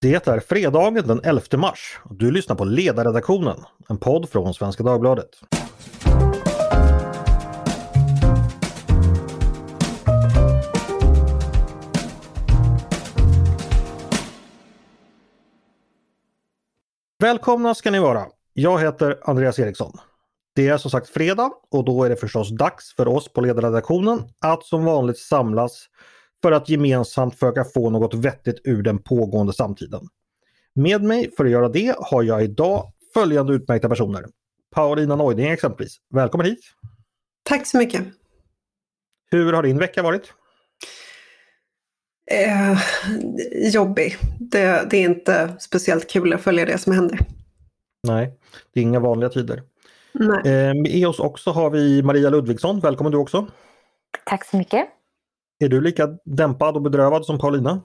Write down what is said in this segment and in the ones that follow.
Det är fredagen den 11 mars. Du lyssnar på Ledarredaktionen, en podd från Svenska Dagbladet. Välkomna ska ni vara. Jag heter Andreas Eriksson. Det är som sagt fredag och då är det förstås dags för oss på ledarredaktionen att som vanligt samlas för att gemensamt försöka få något vettigt ur den pågående samtiden. Med mig för att göra det har jag idag följande utmärkta personer. Paulina Neuding exempelvis. Välkommen hit! Tack så mycket! Hur har din vecka varit? Eh, jobbig. Det, det, är inte speciellt kul att följa det som händer. Nej, det är inga vanliga tider. Nej. Eh, med oss också har vi Maria Ludvigsson. Välkommen du också! Tack så mycket! Är du lika dämpad och bedrövad som Paulina?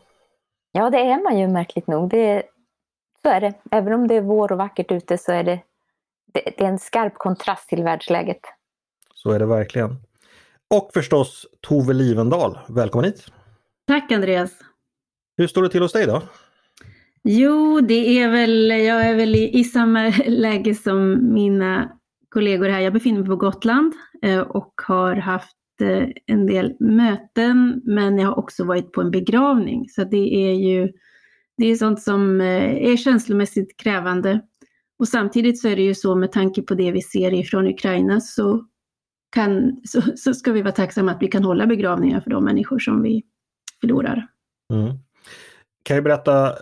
Ja, det är man ju märkligt nog. Det, så är det. Även om det är vår och vackert ute så är det, det, det är en skarp kontrast till världsläget. Så är det verkligen. Och förstås Tove Livendal. Välkommen hit! Tack Andreas! Hur står det till hos dig då? Jo, det är väl, jag är väl i, i samma läge som mina kollegor här. Jag befinner mig på Gotland eh, och har haft Eh, en del möten, men jag har också varit på en begravning. Så det är ju det är sånt som eh, är känslomässigt krävande. Och samtidigt så är det ju så med tanke på det vi ser ifrån Ukraina så, kan, så, så ska vi vara tacksamma att vi kan hålla begravningar för de människor som vi förlorar. Mm. Kan jag berätta, eh,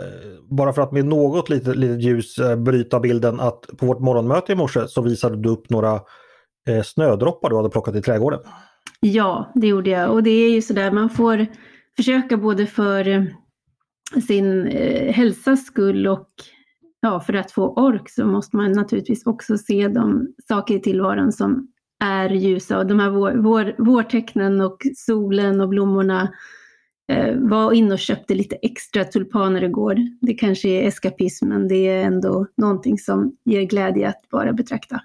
bara för att med något litet, litet ljus bryta bilden, att på vårt morgonmöte i morse så visade du upp några snödroppar du hade plockat i trädgården. Ja, det gjorde jag och det är ju sådär, man får försöka både för eh, sin eh, hälsas skull och ja, för att få ork så måste man naturligtvis också se de saker i tillvaron som är ljusa och de här vår, vår, vårtecknen och solen och blommorna eh, var inne och köpte lite extra tulpaner igår. Det kanske är eskapism men det är ändå någonting som ger glädje att bara betrakta.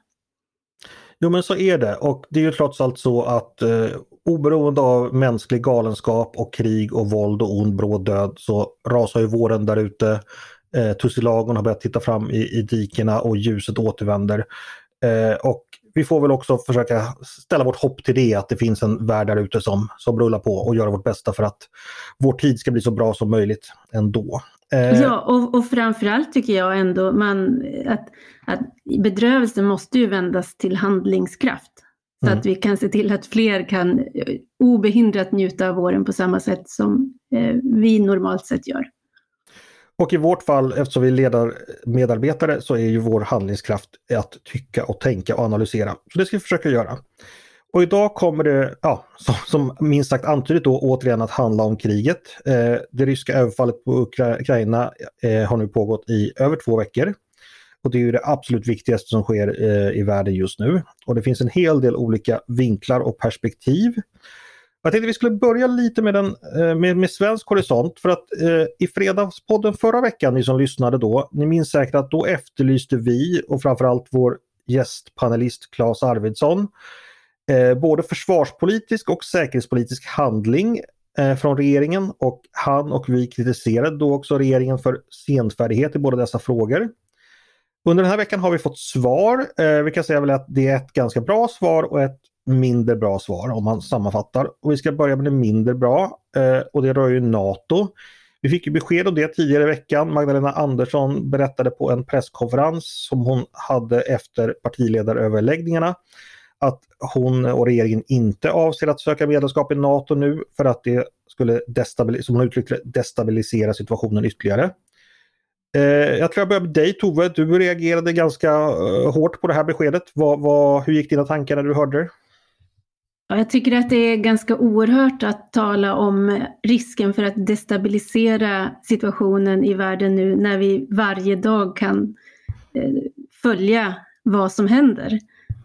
Jo men så är det och det är ju trots allt så att eh, oberoende av mänsklig galenskap och krig och våld och ond bråd död så rasar ju våren där ute. Eh, tussilagon har börjat titta fram i, i dikena och ljuset återvänder. Eh, och vi får väl också försöka ställa vårt hopp till det, att det finns en värld där ute som, som rullar på och göra vårt bästa för att vår tid ska bli så bra som möjligt ändå. Eh... Ja, och, och framförallt tycker jag ändå man, att, att bedrövelsen måste ju vändas till handlingskraft. Så mm. att vi kan se till att fler kan eh, obehindrat njuta av våren på samma sätt som eh, vi normalt sett gör. Och i vårt fall, eftersom vi är ledarmedarbetare, så är ju vår handlingskraft att tycka och tänka och analysera. Så det ska vi försöka göra. Och idag kommer det, ja, som, som minst sagt antydigt då, återigen att handla om kriget. Eh, det ryska överfallet på Ukraina eh, har nu pågått i över två veckor. Och det är ju det absolut viktigaste som sker eh, i världen just nu. Och det finns en hel del olika vinklar och perspektiv. Jag tänkte vi skulle börja lite med, den, eh, med, med svensk horisont för att eh, i Fredagspodden förra veckan, ni som lyssnade då, ni minns säkert att då efterlyste vi och framförallt vår gästpanelist Claes Arvidsson eh, både försvarspolitisk och säkerhetspolitisk handling eh, från regeringen och han och vi kritiserade då också regeringen för senfärdighet i båda dessa frågor. Under den här veckan har vi fått svar. Eh, vi kan säga väl att det är ett ganska bra svar och ett mindre bra svar om man sammanfattar. Och vi ska börja med det mindre bra eh, och det rör ju NATO. Vi fick ju besked om det tidigare i veckan. Magdalena Andersson berättade på en presskonferens som hon hade efter partiledaröverläggningarna att hon och regeringen inte avser att söka medlemskap i NATO nu för att det skulle som hon uttryckte destabilisera situationen ytterligare. Eh, jag tror jag börjar med dig Tove. Du reagerade ganska eh, hårt på det här beskedet. Vad, vad, hur gick dina tankar när du hörde det? Jag tycker att det är ganska oerhört att tala om risken för att destabilisera situationen i världen nu när vi varje dag kan eh, följa vad som händer.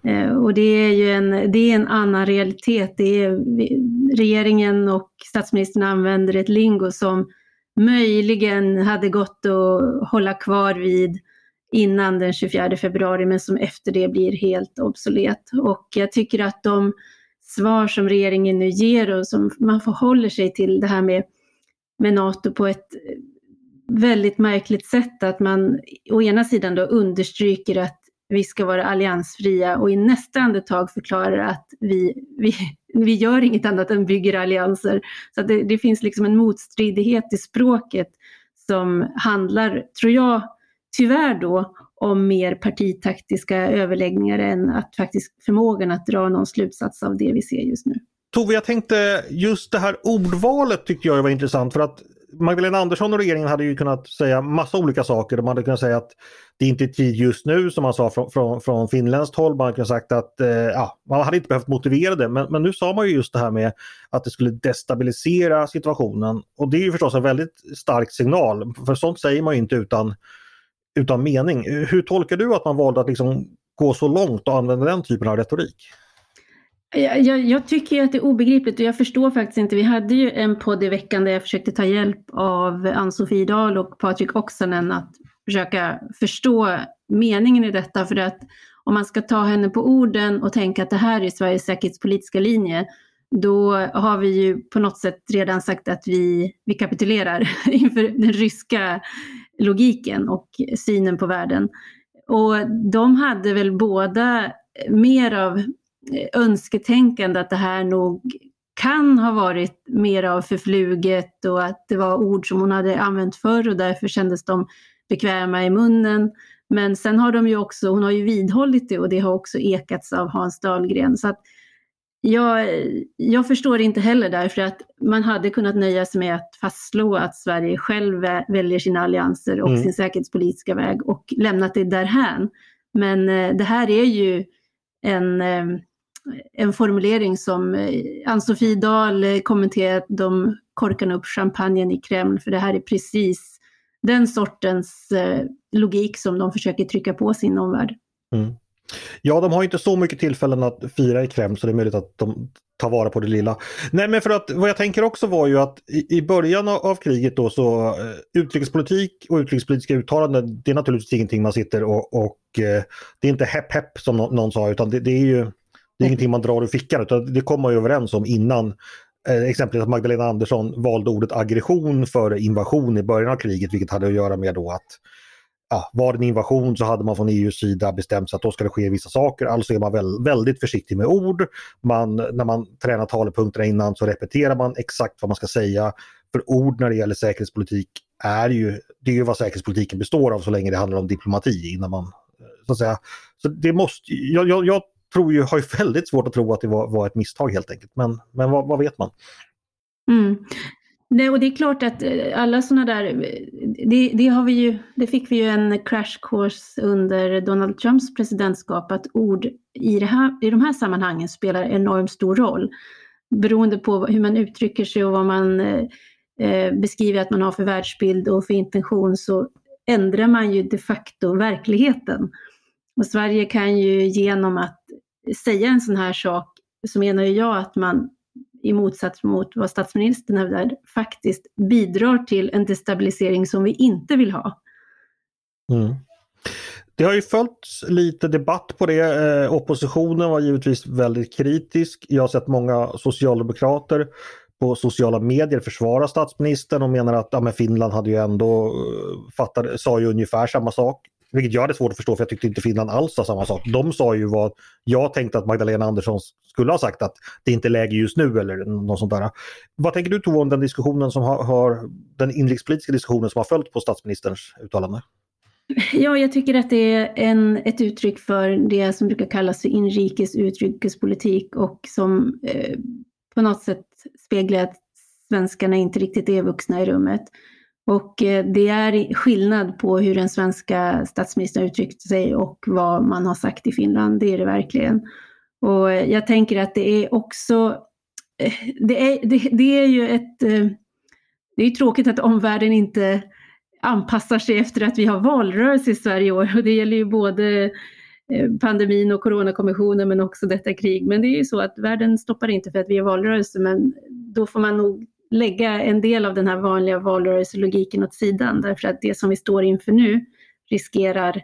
Eh, och det är ju en, det är en annan realitet. Det är, regeringen och statsministern använder ett lingo som möjligen hade gått att hålla kvar vid innan den 24 februari men som efter det blir helt obsolet. Och jag tycker att de svar som regeringen nu ger och som man förhåller sig till det här med, med NATO på ett väldigt märkligt sätt att man å ena sidan då understryker att vi ska vara alliansfria och i nästa andetag förklarar att vi, vi, vi gör inget annat än bygger allianser. Så det, det finns liksom en motstridighet i språket som handlar, tror jag, tyvärr då om mer partitaktiska överläggningar än att faktiskt förmågan att dra någon slutsats av det vi ser just nu. Tove, jag tänkte just det här ordvalet tyckte jag var intressant för att Magdalena Andersson och regeringen hade ju kunnat säga massa olika saker. De hade kunnat säga att det inte är tid just nu som man sa från, från, från finländskt håll. Man hade kunnat sagt att eh, ja, man hade inte behövt motivera det. Men, men nu sa man ju just det här med att det skulle destabilisera situationen. Och det är ju förstås en väldigt stark signal. För sånt säger man ju inte utan, utan mening. Hur tolkar du att man valde att liksom gå så långt och använda den typen av retorik? Jag, jag, jag, tycker att det är obegripligt och jag förstår faktiskt inte. Vi hade ju en podd i veckan där jag försökte ta hjälp av Ann-Sofie Dahl och Patrik Oksanen att försöka förstå meningen i detta. För att om man ska ta henne på orden och tänka att det här är Sveriges säkerhetspolitiska linje, då har vi ju på något sätt redan sagt att vi, vi kapitulerar inför den ryska logiken och synen på världen. Och de hade väl båda mer av eh, önsketänkande att det här nog kan ha varit mer av förfluget och att det var ord som hon hade använt förr och därför kändes de bekväma i munnen. Men sen har de ju också, hon har ju vidhållit det och det har också ekats av Hans Dahlgren. Så att jag, jag förstår inte heller därför att man hade kunnat nöja sig med att fastslå att Sverige själv väljer sina allianser och mm. sin säkerhetspolitiska väg och lämnat det därhän. Men eh, det här är ju en eh, en formulering som eh, Ann-Sofie Dahl kommenterat, de korkar upp champagnen i Kreml, för det här är precis den sortens logik som de försöker trycka på sin omvärld. Mm. Ja, de har inte så mycket tillfällen att fira i Kreml så det är möjligt att de tar vara på det lilla. Nej, men för att vad jag tänker också var ju att i, i början av, av, kriget då så eh, utrikespolitik och utrikespolitiska uttalanden det är naturligtvis ingenting man sitter och, och eh, det är inte hepp hepp som någon, någon sa utan det, det, är ju det är ingenting man drar ur fickan utan det kommer man ju överens om innan. Eh, exempelvis att Magdalena Andersson valde ordet aggression före invasion i början av kriget vilket hade att göra med då att ja, var det en invasion så hade man från EUs sida bestämt sig att då ska det ske vissa saker. Alltså är man väl, väldigt försiktig med ord. Man, när man tränar talepunkterna innan så repeterar man exakt vad man ska säga. För ord när det gäller säkerhetspolitik är ju, det är ju vad säkerhetspolitiken består av så länge det handlar om diplomati. Innan man, eh, så att säga. Så det måste, jag, jag, jag tror ju, har ju väldigt svårt att tro att det var, var ett misstag helt enkelt. Men, men vad, vad vet man? Mm. Det, och det är klart att eh, alla sådana där, det, det, har vi ju, det fick vi ju en crash course under Donald Trumps presidentskap, att ord i, det här, i de här sammanhangen spelar enormt stor roll. Beroende på hur man uttrycker sig och vad man eh, eh beskriver att man har för världsbild och för intention så ändrar man ju de facto verkligheten. Och Sverige kan ju genom att säga en sån här sak så menar jag att man i motsats mot vad statsministern hävdar faktiskt bidrar till en destabilisering som vi inte vill ha. Mm. Det har ju följts lite debatt på det. Eh, oppositionen var givetvis väldigt kritisk. Jag har sett många socialdemokrater på sociala medier försvara statsministern och menar att ja, men Finland hade ju ändå eh, fattat, sa ju ungefär samma sak. Vilket jag hade svårt att förstå för jag tyckte inte Finland alls sa samma sak. De sa ju vad jag tänkte att Magdalena Andersson skulle ha sagt att det inte är läge just nu eller något sånt där. Vad tänker du Tove om den diskussionen som har, har den inrikespolitiska diskussionen som har följt på statsministerns uttalande? Ja, jag tycker att det är en, ett uttryck för det som brukar kallas för inrikes utrikespolitik och som eh, på något sätt speglar att svenskarna inte riktigt är vuxna i rummet. Och eh, det är skillnad på hur den svenska statsministern uttryckt sig och vad man har sagt i Finland, det är det verkligen. Och eh, jag tänker att det är också, eh, det är, det, det är ju ett, det är tråkigt att omvärlden inte anpassar sig efter att vi har valrörelse i Sverige i år och det gäller ju både pandemin och coronakommissionen men också detta krig. Men det är ju så att världen stoppar inte för att vi har valrörelse men då får man nog lägga en del av den här vanliga valrörelselogiken åt sidan därför att det som vi står inför nu riskerar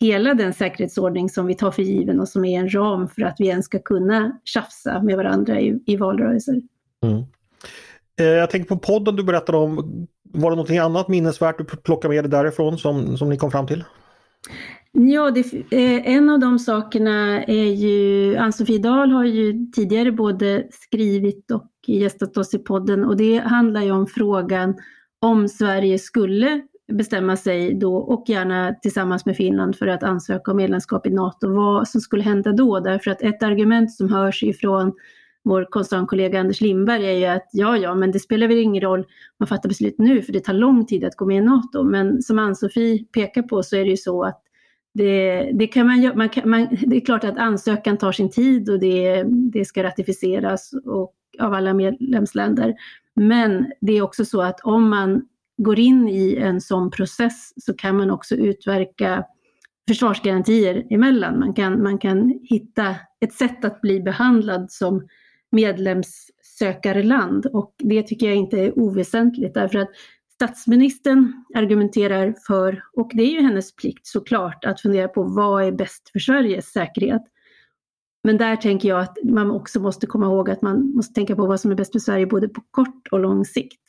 hela den säkerhetsordning som vi tar för given och som är en ram för att vi ens ska kunna tjafsa med varandra i, i valrörelser. Mm. Eh, jag tänker på podden du berättade om. Var det någonting annat minnesvärt du plockade med dig därifrån som, som ni kom fram till? Ja, det, eh, en av de sakerna är ju, Ann-Sofie Dahl har ju tidigare både skrivit och gästat oss i podden och det handlar ju om frågan om Sverige skulle bestämma sig då och gärna tillsammans med Finland för att ansöka om medlemskap i NATO, vad som skulle hända då. Därför att ett argument som hörs ifrån vår koncernkollega Anders Lindberg är ju att ja, ja, men det spelar väl ingen roll om man fattar beslut nu, för det tar lång tid att gå med i NATO. Men som Ann-Sofie pekar på så är det ju så att det, det, kan man, man, kan, man, det är klart att ansökan tar sin tid och det, det ska ratificeras och, av alla medlemsländer. Men det är också så att om man går in i en sån process så kan man också utverka försvarsgarantier emellan. Man kan, man kan hitta ett sätt att bli behandlad som medlemssökarland och det tycker jag inte är oväsentligt därför att statsministern argumenterar för, och det är ju hennes plikt såklart, att fundera på vad är bäst för Sveriges säkerhet. Men där tänker jag att man också måste komma ihåg att man måste tänka på vad som är bäst för Sverige både på kort och lång sikt.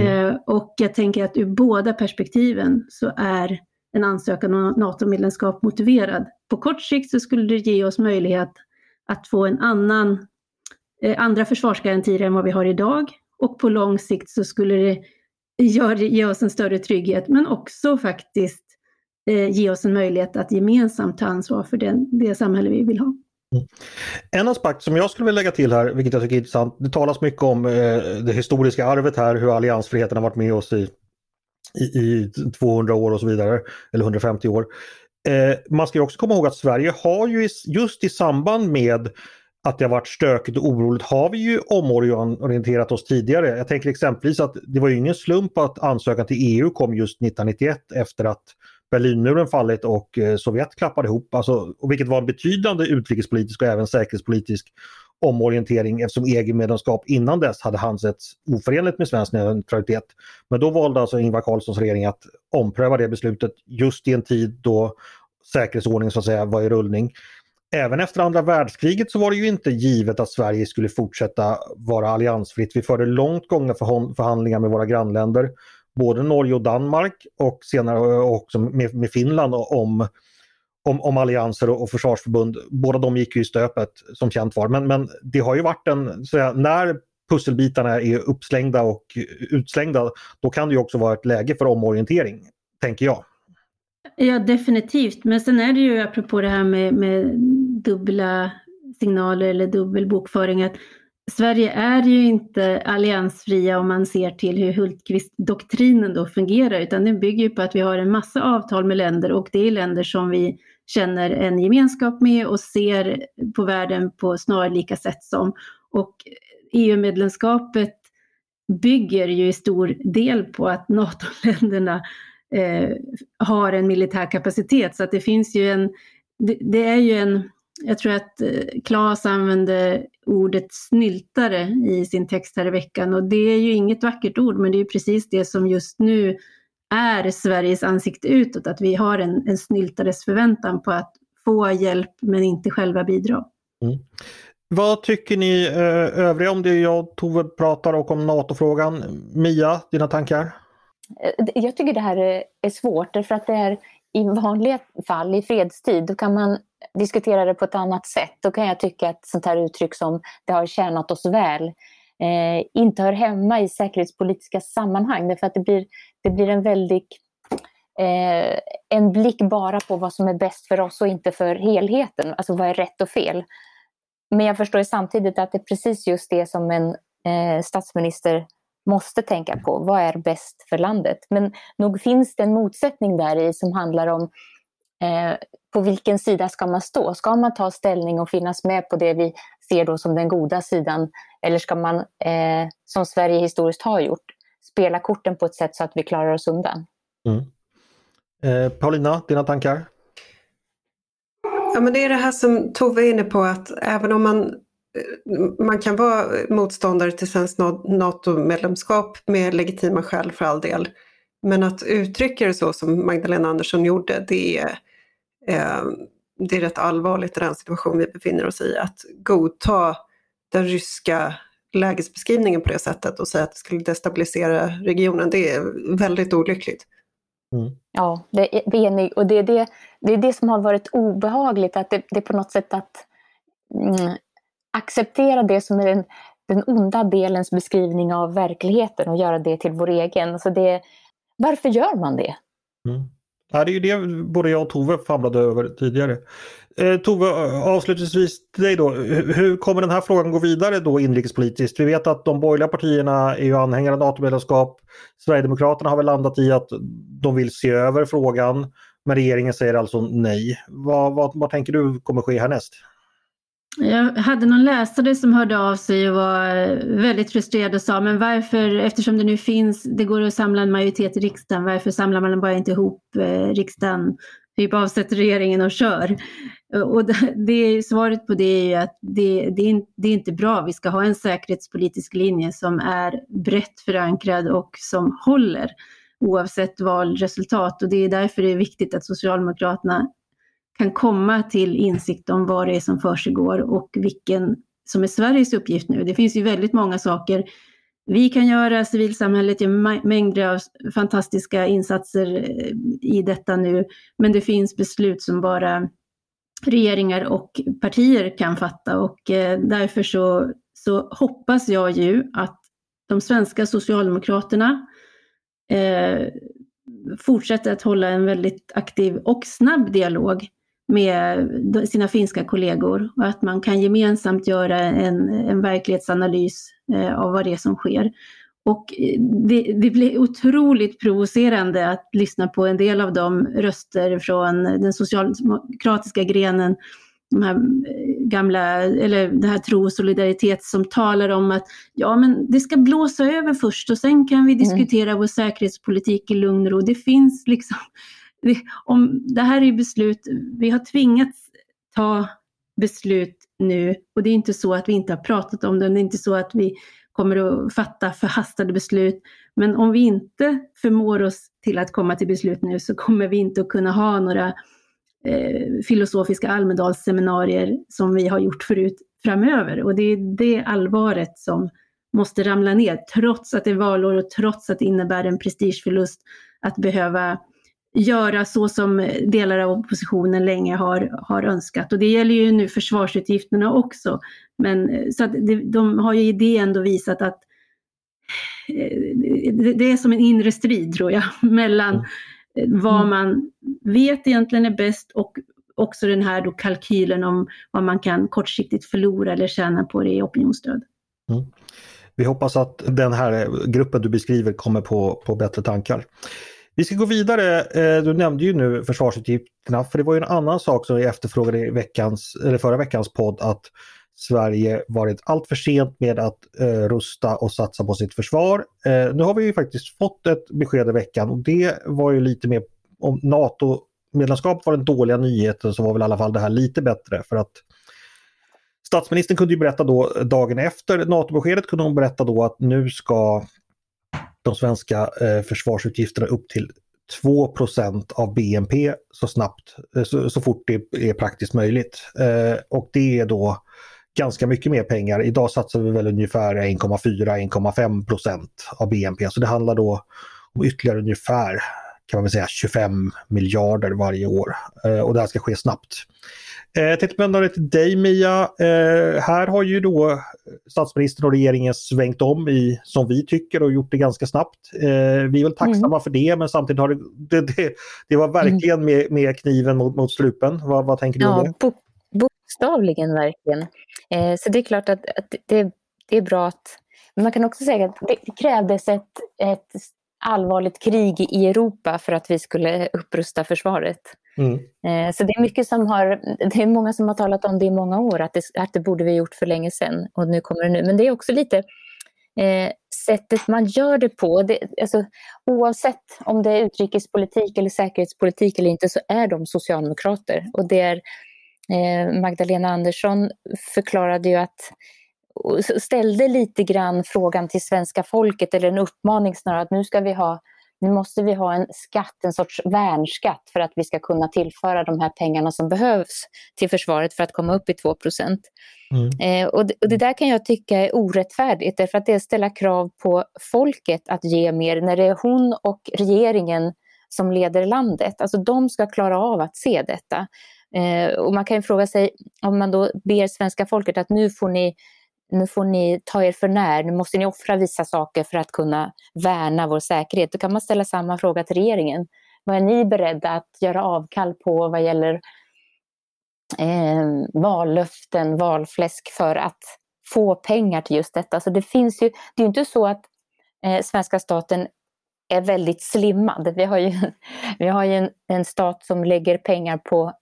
Mm. Eh, och jag tänker att ur båda perspektiven så är en ansökan om NATO-medlemskap motiverad. På kort sikt så skulle det ge oss möjlighet att få en annan, Eh, andra försvarsgarantier än vad vi har idag. Och på lång sikt så skulle det gör, ge oss en större trygghet men också faktiskt eh, ge oss en möjlighet att gemensamt ta ansvar för den, det samhälle vi vill ha. Mm. En aspekt som jag skulle vilja lägga till här, vilket jag tycker är intressant, det talas mycket om eh, det historiska arvet här, hur alliansfriheten har varit med oss i, i, i 200 år och så vidare, eller 150 år. Eh, man ska också komma ihåg att Sverige har ju just i samband med att det har varit stökigt och oroligt har vi ju omorienterat oss tidigare. Jag tänker exempelvis att det var ju ingen slump att ansökan till EU kom just 1991 efter att Berlinmuren fallit och eh, Sovjet klappade ihop. Alltså, vilket var en betydande utrikespolitisk och även säkerhetspolitisk omorientering eftersom EG-medlemskap innan dess hade ansetts oförenligt med svensk neutralitet. Men då valde alltså Ingvar Carlssons regering att ompröva det beslutet just i en tid då säkerhetsordningen så att säga var i rullning även efter andra världskriget så var det ju inte givet att Sverige skulle fortsätta vara alliansfritt. Vi förde långt gångna förhandlingar med våra grannländer, både Norge och Danmark och senare eh, också med, med Finland om, om, om allianser och, och försvarsförbund. Båda de gick ju i stöpet som känt var. Men, men det har ju varit en, så jag, när pusselbitarna är uppslängda och utslängda, då kan det ju också vara ett läge för omorientering, tänker jag. Ja, definitivt. Men sen är det ju apropå det här med, med dubbla signaler eller dubbel bokföring att Sverige är ju inte alliansfria om man ser till hur Hultqvist-doktrinen då fungerar, utan den bygger på att vi har en massa avtal med länder och det är länder som vi känner en gemenskap med och ser på världen på snarlika sätt som. Och EU-medlemskapet bygger ju i stor del på att NATO-länderna eh, har en militär kapacitet. Så att det finns ju en, det, det är ju en, jag tror att eh, Claes använde ordet snyltare i sin text här i veckan och det är ju inget vackert ord men det är precis det som just nu är Sveriges ansikte utåt, att vi har en, en snyltares förväntan på att få hjälp men inte själva bidra. Mm. Vad tycker ni eh, övriga om det jag Tove pratar och om NATO-frågan? Mia, dina tankar? Eh, jag tycker det här är svårt därför att det är i vanliga fall i fredstid då kan man diskutera det på ett annat sätt. Då kan jag tycka att sånt här uttryck som det har tjänat oss väl eh, inte hör hemma i säkerhetspolitiska sammanhang därför att det blir, det blir en väldig eh, en blick bara på vad som är bäst för oss och inte för helheten, alltså vad är rätt och fel. Men jag förstår samtidigt att det är precis just det som en eh, statsminister måste tänka på. Vad är bäst för landet? Men nog finns det en motsättning där i som handlar om eh, på vilken sida ska man stå? Ska man ta ställning och finnas med på det vi ser då som den goda sidan? Eller ska man, eh, som Sverige historiskt har gjort, spela korten på ett sätt så att vi klarar oss undan? Mm. Eh, Paulina, dina tankar? Ja, men det är det här som Tove är inne på att även om man man kan vara motståndare till svenskt NATO-medlemskap med legitima skäl för all del. Men att uttrycka det så som Magdalena Andersson gjorde, det är, eh, det är rätt allvarligt i den situation vi befinner oss i. Att godta den ryska lägesbeskrivningen på det sättet och säga att det skulle destabilisera regionen. Det är väldigt olyckligt. Mm. Ja, det är enig. Och det är det, det är det som har varit obehagligt, att det, det är på något sätt att mm, acceptera det som är den, den onda delens beskrivning av verkligheten och göra det till vår egen. Så det, varför gör man det? Mm. Det är ju det både jag och Tove famlade över tidigare. Eh, Tove, avslutningsvis till dig då. Hur kommer den här frågan gå vidare då inrikespolitiskt? Vi vet att de borgerliga partierna är ju anhängare av NATO-medlemskap. Sverigedemokraterna har väl landat i att de vill se över frågan. Men regeringen säger alltså nej. Vad, vad, vad tänker du kommer ske härnäst? Jag hade någon läsare som hörde av sig och var väldigt frustrerad och sa, men varför, eftersom det nu finns, det går att samla en majoritet i riksdagen, varför samlar man bara inte ihop eh, riksdagen, typ avsätter regeringen och kör? Och det, det, svaret på det är ju att det, det, är, det är inte bra. Vi ska ha en säkerhetspolitisk linje som är brett förankrad och som håller oavsett valresultat. Och det är därför det är viktigt att Socialdemokraterna kan komma till insikt om vad det är som försiggår och vilken som är Sveriges uppgift nu. Det finns ju väldigt många saker vi kan göra, civilsamhället gör mängder av fantastiska insatser eh, i detta nu, men det finns beslut som bara regeringar och partier kan fatta. Och eh, därför så, så hoppas jag ju att de svenska socialdemokraterna eh, fortsätter att hålla en väldigt aktiv och snabb dialog med sina finska kollegor och att man kan gemensamt göra en, en verklighetsanalys eh, av vad det är som sker. Och eh, det, det blir otroligt provocerande att lyssna på en del av de röster från den socialdemokratiska grenen, de här eh, gamla, eller det här tro och solidaritet som talar om att ja men det ska blåsa över först och sen kan vi mm. diskutera mm. vår säkerhetspolitik i lugn och ro. Det finns liksom om, det här är beslut, vi har tvingats ta beslut nu och det är inte så att vi inte har pratat om det, det är inte så att vi kommer att fatta förhastade beslut. Men om vi inte förmår oss till att komma till beslut nu så kommer vi inte att kunna ha några eh, filosofiska Almedalsseminarier som vi har gjort förut framöver. Och det är det allvaret som måste ramla ner, trots att det är valår och trots att det innebär en prestigeförlust att behöva göra så som delar av oppositionen länge har, har önskat. Och det gäller ju nu försvarsutgifterna också. Men, så det, de har ju i det ändå visat att eh, det, det är som en inre strid tror jag, mellan mm. vad man vet egentligen är bäst och också den här då kalkylen om vad man kan kortsiktigt förlora eller tjäna på det i opinionsstöd. Mm. Vi hoppas att den här gruppen du beskriver kommer på, på bättre tankar. Vi ska gå vidare. Eh, du nämnde ju nu försvarsutgifterna för det var ju en annan sak som vi efterfrågade i veckans, eller förra veckans podd att Sverige varit allt för sent med att eh, rusta och satsa på sitt försvar. Eh, nu har vi ju faktiskt fått ett besked i veckan och det var ju lite mer om NATO-medlemskap var den dåliga nyheten så var väl i alla fall det här lite bättre för att Statsministern kunde ju berätta då dagen efter NATO-beskedet kunde hon berätta då att nu ska de svenska eh, försvarsutgifterna upp till 2% av BNP så snabbt, eh, så, så, fort det är praktiskt möjligt. Eh, och det är då ganska mycket mer pengar. Idag satsar vi väl ungefär 1,4-1,5 procent av BNP. Så det handlar då om ytterligare ungefär kan man väl säga 25 miljarder varje år. Och det här ska ske snabbt. Eh, jag tänkte vända mig till dig Mia. Eh, här har ju då statsministern och regeringen svängt om i, som vi tycker, och gjort det ganska snabbt. Eh, vi är väl tacksamma mm. för det, men samtidigt har det, det, det, det var verkligen med, med kniven mot, mot strupen. Vad, vad tänker du ja, om det? Bo, bokstavligen verkligen. Så det är klart att, att det, det är bra att... Men man kan också säga att det krävdes ett, ett allvarligt krig i Europa för att vi skulle upprusta försvaret. Mm. Eh, så det är mycket som har, det är många som har talat om det i många år, att det, att det borde vi gjort för länge sedan och nu kommer det nu. Men det är också lite eh, sättet man gör det på. Det, alltså, oavsett om det är utrikespolitik eller säkerhetspolitik eller inte så är de socialdemokrater. Och det är, eh, Magdalena Andersson förklarade ju att ställde lite grann frågan till svenska folket, eller en uppmaning snarare, att nu ska vi ha nu måste vi ha en skatt, en sorts värnskatt för att vi ska kunna tillföra de här pengarna som behövs till försvaret för att komma upp i 2 procent. Mm. Eh, och, det, och, det, där kan jag tycka är orättfärdigt därför att det ställer krav på folket att ge mer när det är hon och regeringen som leder landet. Alltså de ska klara av att se detta. Eh, och man kan ju fråga sig om man då ber svenska folket att nu får ni nu får ni ta er för när, nu måste ni offra vissa saker för att kunna värna vår säkerhet. Då kan man ställa samma fråga till regeringen. Vad är ni beredda att göra avkall på vad gäller eh, vallöften, valfläsk för att få pengar till just detta? Så det finns ju, det är inte så att eh, svenska staten är väldigt slimmad. Vi har ju, vi har ju en, en stat som lägger pengar på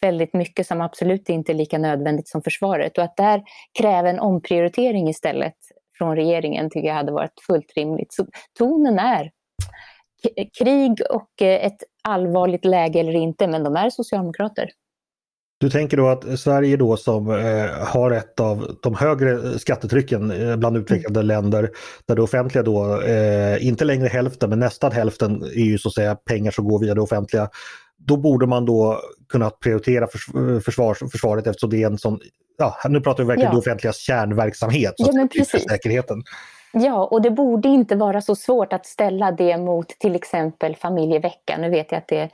väldigt mycket som absolut inte är lika nödvändigt som försvaret och att där kräva en omprioritering istället från regeringen tycker jag hade varit fullt rimligt. Så tonen är krig och eh, ett allvarligt läge eller inte, men de är socialdemokrater. Du tänker då att Sverige då som eh, har ett av de högre skattetrycken eh, bland utvecklade mm. länder där det offentliga då, eh, inte längre hälften men nästan hälften är ju så att säga pengar som går via det offentliga då borde man då kunna prioritera försvars, försvaret eftersom det är en sån, ja, nu pratar vi verkligen ja. det offentligas kärnverksamhet, så ja, men precis. säkerheten. Ja, och det borde inte vara så svårt att ställa det mot till exempel familjeveckan. Nu vet jag att det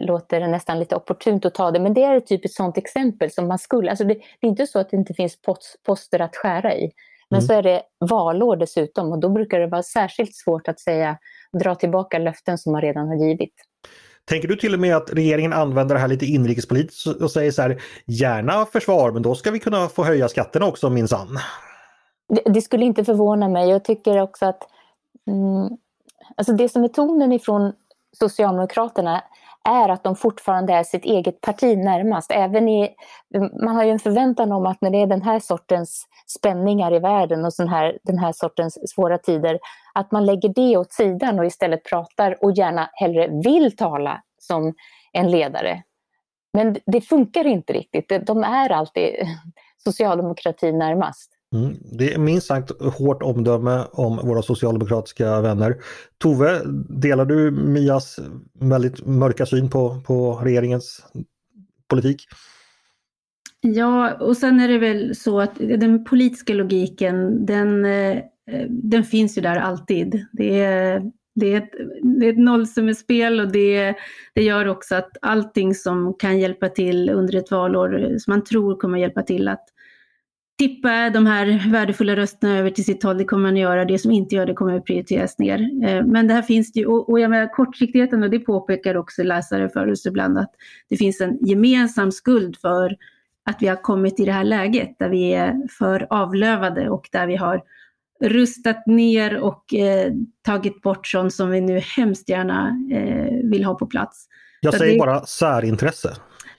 låter nästan lite opportunt att ta det, men det är ett typiskt sådant exempel som man skulle, alltså det, det är inte så att det inte finns poster att skära i. Men mm. så är det valår dessutom och då brukar det vara särskilt svårt att säga dra tillbaka löften som man redan har givit. Tänker du till och med att regeringen använder det här lite inrikespolitiskt och säger så här, gärna försvar men då ska vi kunna få höja skatterna också minsann? Det, det skulle inte förvåna mig. Jag tycker också att mm, alltså det som är tonen ifrån Socialdemokraterna är att de fortfarande är sitt eget parti närmast. Även i, man har ju en förväntan om att när det är den här sortens spänningar i världen och sån här, den här sortens svåra tider, att man lägger det åt sidan och istället pratar och gärna hellre vill tala som en ledare. Men det funkar inte riktigt. De är alltid socialdemokratin närmast. Mm. Det är minst sagt hårt omdöme om våra socialdemokratiska vänner. Tove, delar du Mias väldigt mörka syn på, på regeringens politik? Ja, och sen är det väl så att den politiska logiken, den, eh, den finns ju där alltid. Det är, det är ett, det är ett nollsummespel och det, det gör också att allting som kan hjälpa till under ett valår, som man tror kommer hjälpa till att tippa de här värdefulla rösterna över till sitt håll, det kommer man göra. Det som inte gör det kommer att prioriteras ner. Eh, men det här finns det ju, och jag menar kortsiktigheten, och det påpekar också läsare för oss ibland, att det finns en gemensam skuld för att vi har kommit i det här läget där vi är för avlövade och där vi har rustat ner och eh, tagit bort sånt som vi nu hemskt gärna eh, vill ha på plats. Jag så säger det... bara särintresse.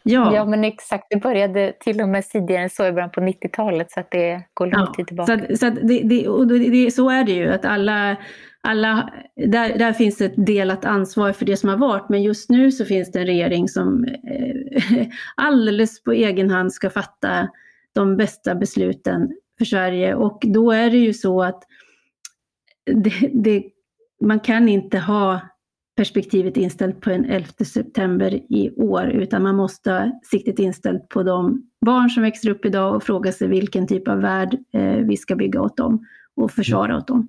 Ja. ja, men exakt. Det började till och med tidigare än så i början på 90-talet så att det går lång ja, tid tillbaka. Så, så, det, det, och det, så är det ju, att alla, alla, där, där finns ett delat ansvar för det som har varit, men just nu så finns det en regering som eh, alldeles på egen hand ska fatta de bästa besluten för Sverige och då är det ju så att det, det, man kan inte ha perspektivet inställt på den 11 september i år, utan man måste ha siktet inställt på de barn som växer upp idag och fråga sig vilken typ av värld eh, vi ska bygga åt dem och försvara åt dem.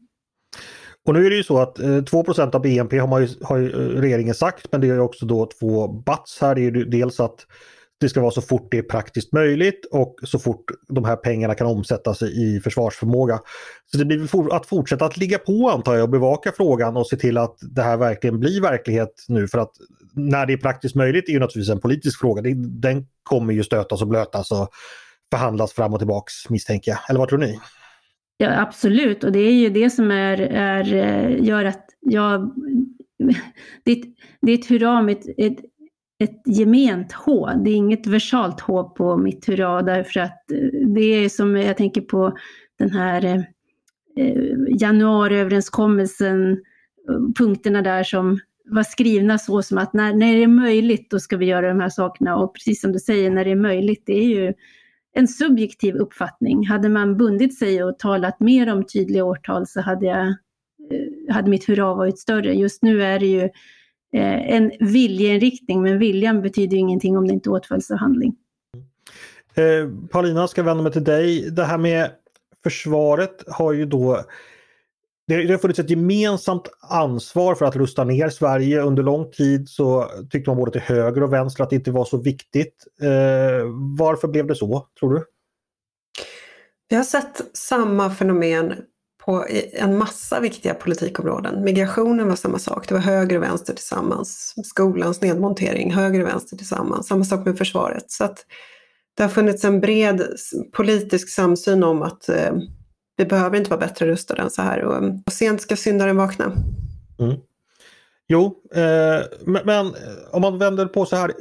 Och nu är det ju så att eh, 2% av BNP har, ju, har ju eh, regeringen sagt, men det är också då två bats här. Det är ju dels att det ska vara så fort det är praktiskt möjligt och så fort de här pengarna kan omsättas i försvarsförmåga. Så det blir att fortsätta att ligga på antar jag och bevaka frågan och se till att det här verkligen blir verklighet nu för att när det är praktiskt möjligt är ju naturligtvis en politisk fråga. Den kommer ju stötas och blötas och förhandlas fram och tillbaks misstänker jag. Eller vad tror ni? Ja absolut och det är ju det som är, är eh, gör att jag det, är ett hurra med ett, ett gement H. Det är inget versalt H på mitt hurra därför att eh, det är som jag tänker på den här eh, eh januariöverenskommelsen, eh, punkterna där som var skrivna så som att när, när det är möjligt då ska vi göra de här sakerna och precis som du säger när det är möjligt det är ju en subjektiv uppfattning. Hade man bundit sig och talat mer om tydliga årtal så hade jag hade mitt hurra varit större. Just nu är det ju eh, en viljeinriktning, men viljan betyder ingenting om det inte åtföljs av handling. Eh, Paulina, ska vända mig till dig. Det här med försvaret har ju då det, det har funnits ett gemensamt ansvar för att rusta ner Sverige. Under lång tid så tyckte man både till höger och vänster att det inte var så viktigt. Eh, varför blev det så, tror du? Vi har sett samma fenomen på en massa viktiga politikområden. Migrationen var samma sak, det var höger och vänster tillsammans. Skolans nedmontering, höger och vänster tillsammans. Samma sak med försvaret. Så att det har funnits en bred politisk samsyn om att eh, vi behöver inte vara bättre rustade än så här och, eh, och sent ska syndaren vakna. Mm. Jo, eh, men, men, eh, om man vänder på så här.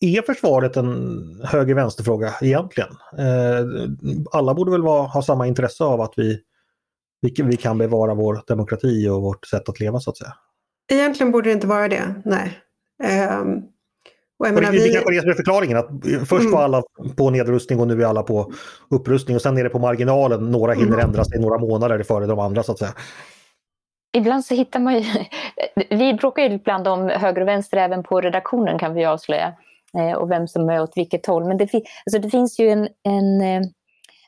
Är försvaret en höger-vänster-fråga egentligen? Eh, alla borde väl vara, ha samma intresse av att vi, vi, vi kan bevara vår demokrati och vårt sätt att leva så att säga. Egentligen borde det inte vara det, nej. Och jag menar, det, vi... det kanske är det förklaringen att först mm. var alla på nedrustning och nu är alla på upprustning och sen är det på marginalen. Några hinner mm. ändra sig några månader före de andra så att säga. Ibland så hittar man ju, vi bråkar ju ibland om höger och vänster även på redaktionen kan vi avslöja. Eh, och vem som är åt vilket håll. Men det, alltså det finns ju en, en eh,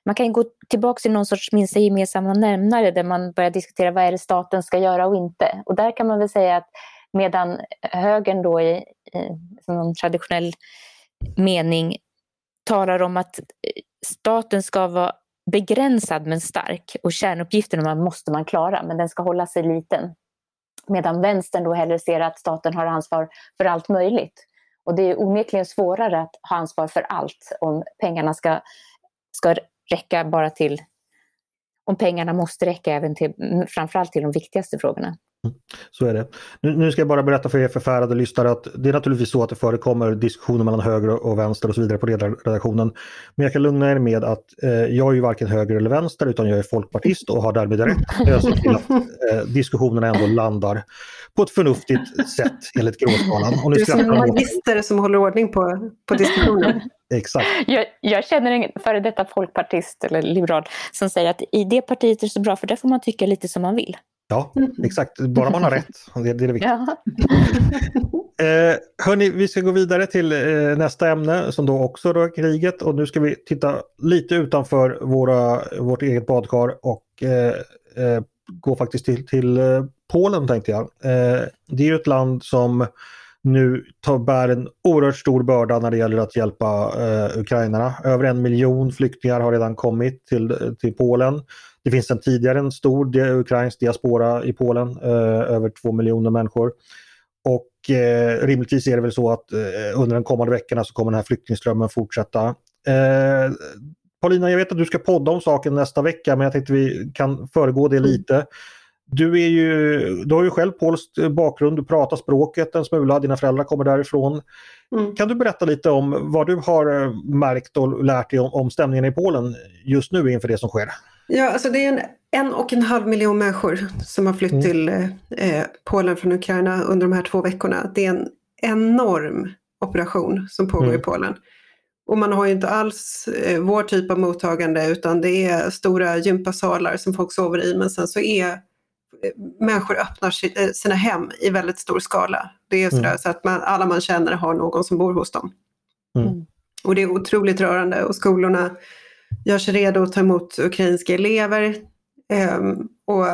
man kan gå tillbaka till någon sorts minsta gemensamma nämnare där man börjar diskutera vad är det staten ska göra och inte. Och där kan man väl säga att medan högern då i, i någon traditionell mening talar om att staten ska vara begränsad men stark och kärnuppgifterna måste man klara men den ska hålla sig liten. Medan vänstern då hellre ser att staten har ansvar för allt möjligt. Och det är onekligen svårare att ha ansvar för allt om pengarna ska, ska räcka bara till om pengarna måste räcka även till framförallt till de viktigaste frågorna. Så är det. Nu, nu, ska jag bara berätta för er förfärade lyssnare att det är naturligtvis så att det förekommer diskussioner mellan höger och vänster och så vidare på redaktionen. Men jag kan lugna er med att eh, jag är ju varken höger eller vänster utan jag är folkpartist och har därmed rätt jag ser till att eh, diskussionerna ändå landar på ett förnuftigt sätt enligt gråskalan. Du är som en magister som håller ordning på, på diskussionen. Exakt. Jag, jag, känner en före detta folkpartist eller liberal som säger att i det partiet är det så bra för där får man tycka lite som man vill. Ja, mm. exakt. Bara man har rätt. Det, det är det viktiga. eh, hörni, vi ska gå vidare till eh, nästa ämne som då också rör kriget och nu ska vi titta lite utanför våra, vårt eget badkar och eh, eh gå faktiskt till, till eh, Polen tänkte jag. Eh, det är ett land som nu tar, bär en oerhört stor börda när det gäller att hjälpa eh, ukrainarna. Över en miljon flyktingar har redan kommit till, till Polen. Det finns sedan tidigare en stor ukrainsk diaspora i Polen, eh, över två miljoner människor. Och eh, rimligtvis är det väl så att eh, under de kommande veckorna så kommer den här flyktingströmmen fortsätta. Eh, Paulina, jag vet att du ska podda om saken nästa vecka men jag tänkte vi kan föregå det lite. Du, är ju, du har ju själv polsk bakgrund, du pratar språket en smula, dina föräldrar kommer därifrån. Mm. Kan du berätta lite om vad du har eh, märkt och lärt dig om, om stämningen i Polen just nu inför det som sker? Ja, alltså det är en, en och en halv miljon människor som har flytt mm. till eh, Polen från Ukraina under de här två veckorna. Det är en enorm operation som pågår mm. i Polen. Och man har ju inte alls eh, vår typ av mottagande utan det är stora gympasalar som folk sover i men sen så är eh, människor öppnar eh, sina hem i väldigt stor skala. Det är sådär mm. så att man, alla man känner har någon som bor hos dem. Mm. Och det är otroligt rörande och skolorna gör sig redo att ta emot ukrainska elever. Ehm, och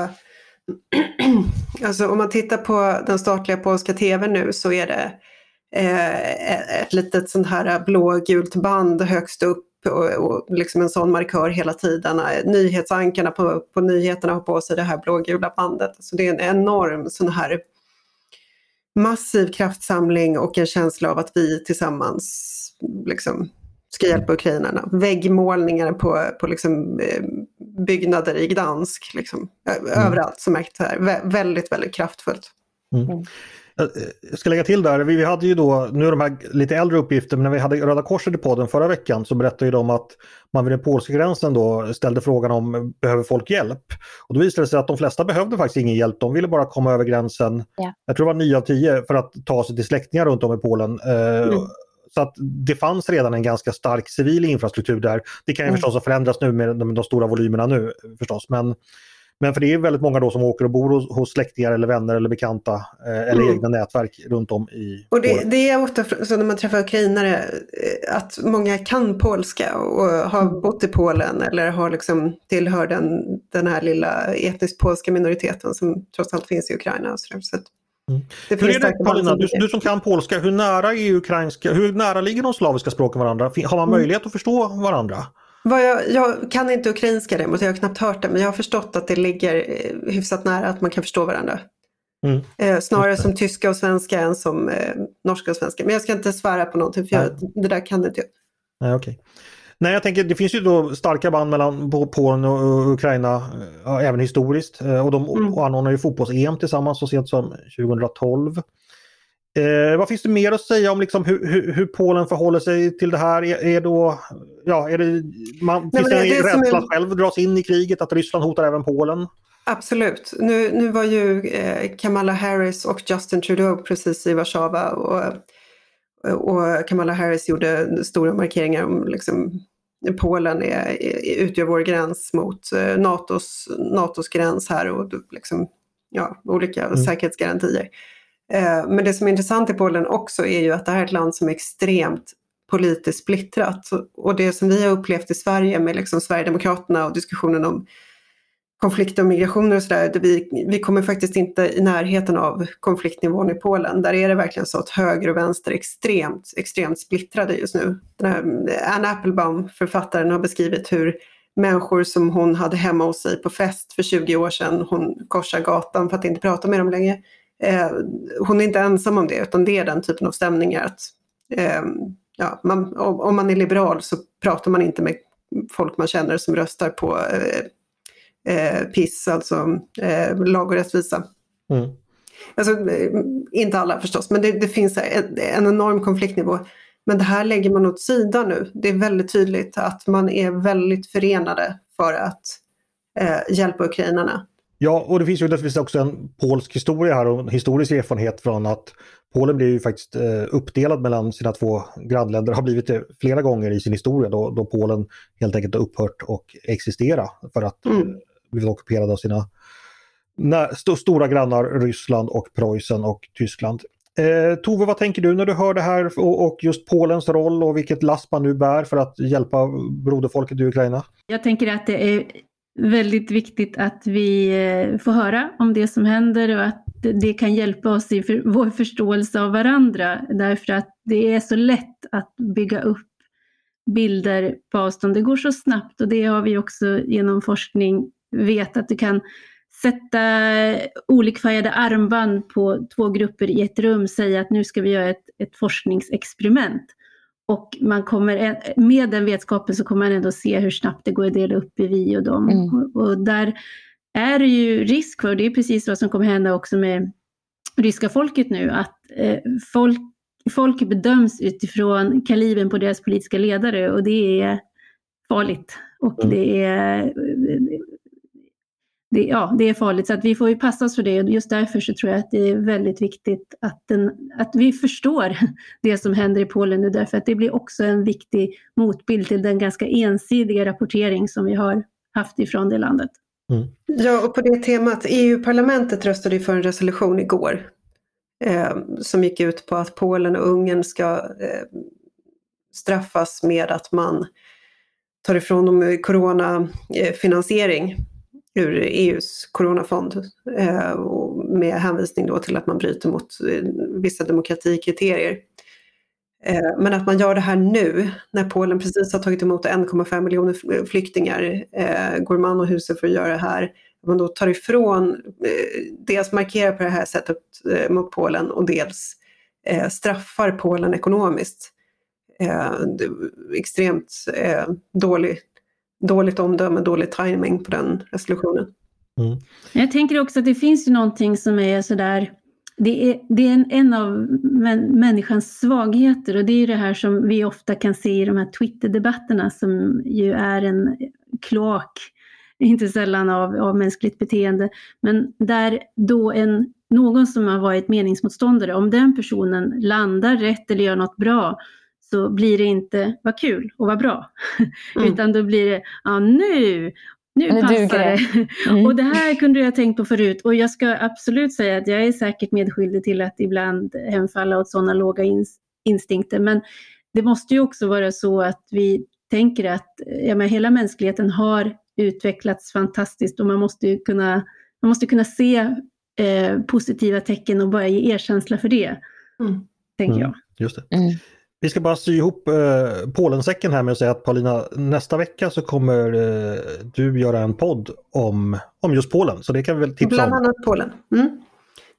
alltså, om man tittar på den statliga polska tvn nu så är det eh, e-, ett litet sånt här blågult band högst upp och, och liksom en sån markör hela tiden. Eh, nyhetsankarna på, på nyheterna har på sig det här blågula bandet. Så det är en enorm sån här massiv kraftsamling och en känsla av att vi tillsammans liksom ska hjälpa ukrainarna. Väggmålningar på, på liksom, eh, byggnader i Gdansk. Liksom. Mm. Överallt så märkt det här. Vä väldigt, väldigt kraftfullt. Mm. mm. Jag ska lägga till där, vi, vi hade ju då, nu är de här lite äldre uppgifter, men när vi hade Röda Korset i podden förra veckan så berättade de att man vid den polska gränsen då ställde frågan om behöver folk hjälp? Och då visade det sig att de flesta behövde faktiskt ingen hjälp, de ville bara komma över gränsen, ja. jag tror det var 9 av 10, för att ta sig till släktingar runt om i Polen. Eh, mm. Så att det fanns redan en ganska stark civil infrastruktur där. Det kan ju mm. förstås ha förändrats nu med de, de stora volymerna nu förstås. Men Men för det är väldigt många då som åker och bor hos, hos släktingar eller vänner eller bekanta eh, eller Mm. egna nätverk runt om i Och det, det är ofta så när man träffar ukrainare eh, att många kan polska och har bott i Polen eller har liksom tillhör den, den här lilla etniskt polska minoriteten som trots allt finns i Ukraina. Och så så att Mm. Hur är det Paulina, du, du som kan polska, hur nära är ukrainska, hur nära ligger de slaviska språken varandra? Har man Mm. möjlighet att förstå varandra? Jag, jag kan inte ukrainska däremot, jag har knappt hört det, men jag har förstått att det ligger eh, hyfsat nära att man kan förstå varandra. Mm. Eh, snarare som tyska och svenska än som eh, norska och svenska. Men jag ska inte svära på någonting för jag, det där kan inte jag. Nej, okej. Nej, jag tänker det finns ju då starka band mellan Po- Polen och Ukraina, eh, även historiskt. Eh, Och de Mm. anordnar ju fotbolls-EM tillsammans så sent som 2012. Eh, vad finns det mer att säga om liksom hur, hur, hur Polen förhåller sig till det här? Är, är då, ja, är det, man, Nej, finns det det en är rädsla att själv dras in i kriget, att Ryssland hotar även Polen? Absolut. Nu, nu var ju eh, Kamala Harris och Justin Trudeau precis i Warszawa och, och Kamala Harris gjorde stora markeringar om liksom, Polen är, är, utgör vår gräns mot eh, NATOs, NATOs gräns här och liksom, ja, olika Mm. säkerhetsgarantier. Eh, men det som är intressant i Polen också är ju att det här är ett land som är extremt politiskt splittrat. Och det som vi har upplevt i Sverige med liksom Sverigedemokraterna och diskussionen om konflikter och migrationer och sådär. Vi, vi kommer faktiskt inte i närheten av konfliktnivån i Polen. Där är det verkligen så att höger och vänster är extremt, extremt splittrade just nu. Den här eh, Anne Applebaum, författaren, har beskrivit hur människor som hon hade hemma hos sig på fest för 20 år sedan, hon korsar gatan för att inte prata med dem längre. Eh, hon är inte ensam om det, utan det är den typen av stämningar. Att, eh, ja, man, om, om man är liberal så pratar man inte med folk man känner som röstar på eh, eh, PIS, alltså eh, lag och rättvisa. Mm. Alltså, eh, inte alla förstås, men det, det finns en, en enorm konfliktnivå. Men det här lägger man åt sidan nu. Det är väldigt tydligt att man är väldigt förenade för att eh, hjälpa ukrainarna. Ja, och det finns ju naturligtvis också en polsk historia här och en historisk erfarenhet från att Polen blev ju faktiskt eh, uppdelad mellan sina två grannländer, har blivit det flera gånger i sin historia då, då Polen helt enkelt har upphört och existera för att Mm blivit ockuperade av sina st- stora grannar Ryssland och Preussen och Tyskland. Eh, Tove, vad tänker du när du hör det här och, och just Polens roll och vilket last man nu bär för att hjälpa broderfolket i Ukraina? Jag tänker att det är väldigt viktigt att vi eh, får höra om det som händer och att det kan hjälpa oss i för, vår förståelse av varandra. Därför att det är så lätt att bygga upp bilder på avstånd. Det går så snabbt och det har vi också genom forskning vet att du kan sätta olikfärgade armband på två grupper i ett rum, säga att nu ska vi göra ett, ett forskningsexperiment. Och man kommer, med den vetskapen så kommer man ändå se hur snabbt det går att dela upp i vi och dem. Mm. Och, och där är det ju risk för, och det är precis vad som kommer hända också med ryska folket nu, att eh, folk, folk bedöms utifrån kalibern på deras politiska ledare och det är farligt. Och Mm. det är det, ja, det är farligt, så att vi får ju passa oss för det. Och just därför så tror jag att det är väldigt viktigt att, den, att vi förstår det som händer i Polen nu, därför att det blir också en viktig motbild till den ganska ensidiga rapportering som vi har haft ifrån det landet. Ja, och på det temat, EU-parlamentet röstade ju för en resolution igår eh, som gick ut på att Polen och Ungern ska eh, straffas med att man tar ifrån dem coronafinansiering ur EUs coronafond eh, med hänvisning då till att man bryter mot eh, vissa demokratikriterier. Eh, Men att man gör det här nu när Polen precis har tagit emot 1,5 miljoner flyktingar, eh, går man och huset för att göra det här, att man då tar ifrån, eh, dels markerar på det här sättet eh, mot Polen och dels straffar Polen ekonomiskt. Extremt dålig, dåligt omdöme, dålig timing på den resolutionen. Jag tänker också att det finns ju någonting som är sådär, det är, det är en, en av män, människans svagheter och det är ju det här som vi ofta kan se i de här Twitter-debatterna som ju är en kloak, inte sällan av, av mänskligt beteende, men där då en, någon som har varit meningsmotståndare, om den personen landar rätt eller gör något bra, så blir det inte vad kul och vad bra. Mm. Utan då blir det, ja nu, nu, Nu passar duger det. det. Mm. Och det här kunde jag tänkt på förut och jag ska absolut säga att jag är säkert medskyldig till att ibland hemfalla åt sådana låga ins- instinkter. Men det måste ju också vara så att vi tänker att ja, men hela mänskligheten har utvecklats fantastiskt och man måste ju kunna, man måste kunna se eh, positiva tecken och bara ge erkänsla för det, Mm. tänker Mm. jag. Just det. Vi ska bara sy ihop eh, Polensäcken här med att säga att Paulina, nästa vecka så kommer eh, du göra en podd om, om just Polen. Så det kan vi väl tipsa Bland om. annat Polen. Mm.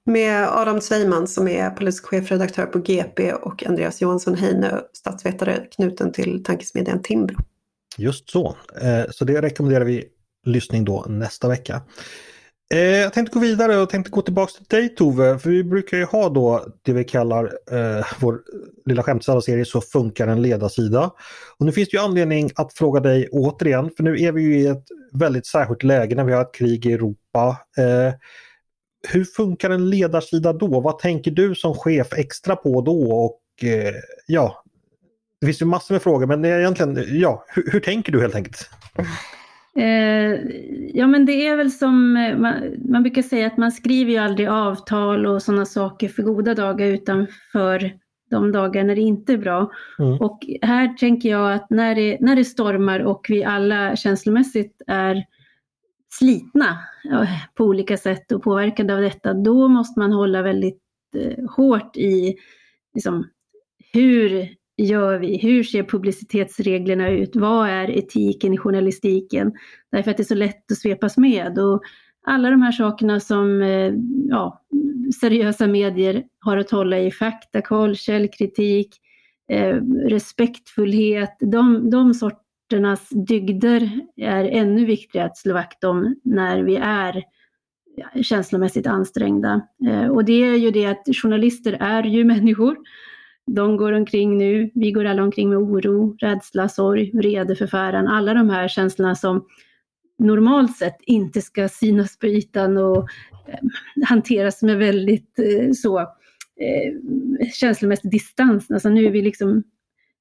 Med Adam Sveiman som är politisk chefredaktör på GP och Andreas Johansson Heine, statsvetare knuten till tankesmedjan Timbro. Just så. Eh, så det rekommenderar vi lyssning då nästa vecka. Eh, jag tänkte gå vidare och tänkte gå tillbaka till dig Tove, för vi brukar ju ha då det vi kallar eh, vår lilla skämtserie Så funkar en ledarsida. Och nu finns det ju anledning att fråga dig återigen, för nu är vi ju i ett väldigt särskilt läge när vi har ett krig i Europa. Eh, hur funkar en ledarsida då? Vad tänker du som chef extra på då? Och eh, ja, det finns ju massor med frågor men det är egentligen, ja, hur, hur tänker du helt enkelt? Eh, ja men det är väl som eh, man, man brukar säga att man skriver ju aldrig avtal och sådana saker för goda dagar utan för de dagar när det inte är bra. Mm. Och här tänker jag att när det, när det stormar och vi alla känslomässigt är slitna på olika sätt och påverkade av detta, då måste man hålla väldigt eh, hårt i liksom, hur gör vi? Hur ser publicitetsreglerna ut? Vad är etiken i journalistiken? Därför att det är så lätt att svepas med. Och alla de här sakerna som eh, ja, seriösa medier har att hålla i, faktakoll, källkritik, eh, respektfullhet, de, de sorternas dygder är ännu viktigare att slå vakt om när vi är känslomässigt ansträngda. Eh, och det är ju det att journalister är ju människor. De går omkring nu, vi går alla omkring med oro, rädsla, sorg, vrede, förfäran, alla de här känslorna som normalt sett inte ska synas på ytan och eh, hanteras med väldigt eh, så eh, känslomässig distans. Alltså nu är vi liksom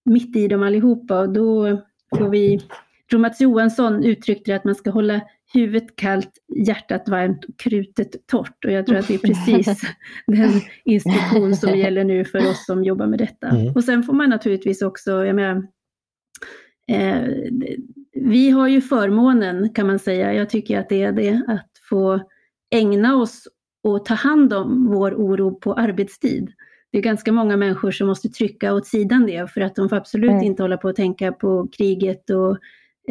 mitt i dem allihopa och då får vi, jag tror Mats Johansson uttryckte det att man ska hålla huvudet kallt, hjärtat varmt och krutet torrt. Och jag tror att det är precis den instruktion som gäller nu för oss som jobbar med detta. Mm. Och sen får man naturligtvis också, jag menar, eh, vi har ju förmånen kan man säga, jag tycker att det är det, att få ägna oss och ta hand om vår oro på arbetstid. Det är ganska många människor som måste trycka åt sidan det för att de får absolut Mm. inte hålla på och tänka på kriget och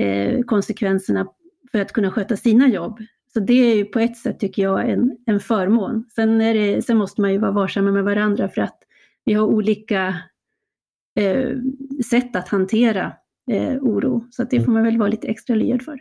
eh, konsekvenserna för att kunna sköta sina jobb. Så det är ju på ett sätt tycker jag en, en förmån. Sen, det, sen måste man ju vara varsamma med varandra för att vi har olika eh, sätt att hantera eh, oro. Så det får man väl vara lite extra lyhörd för.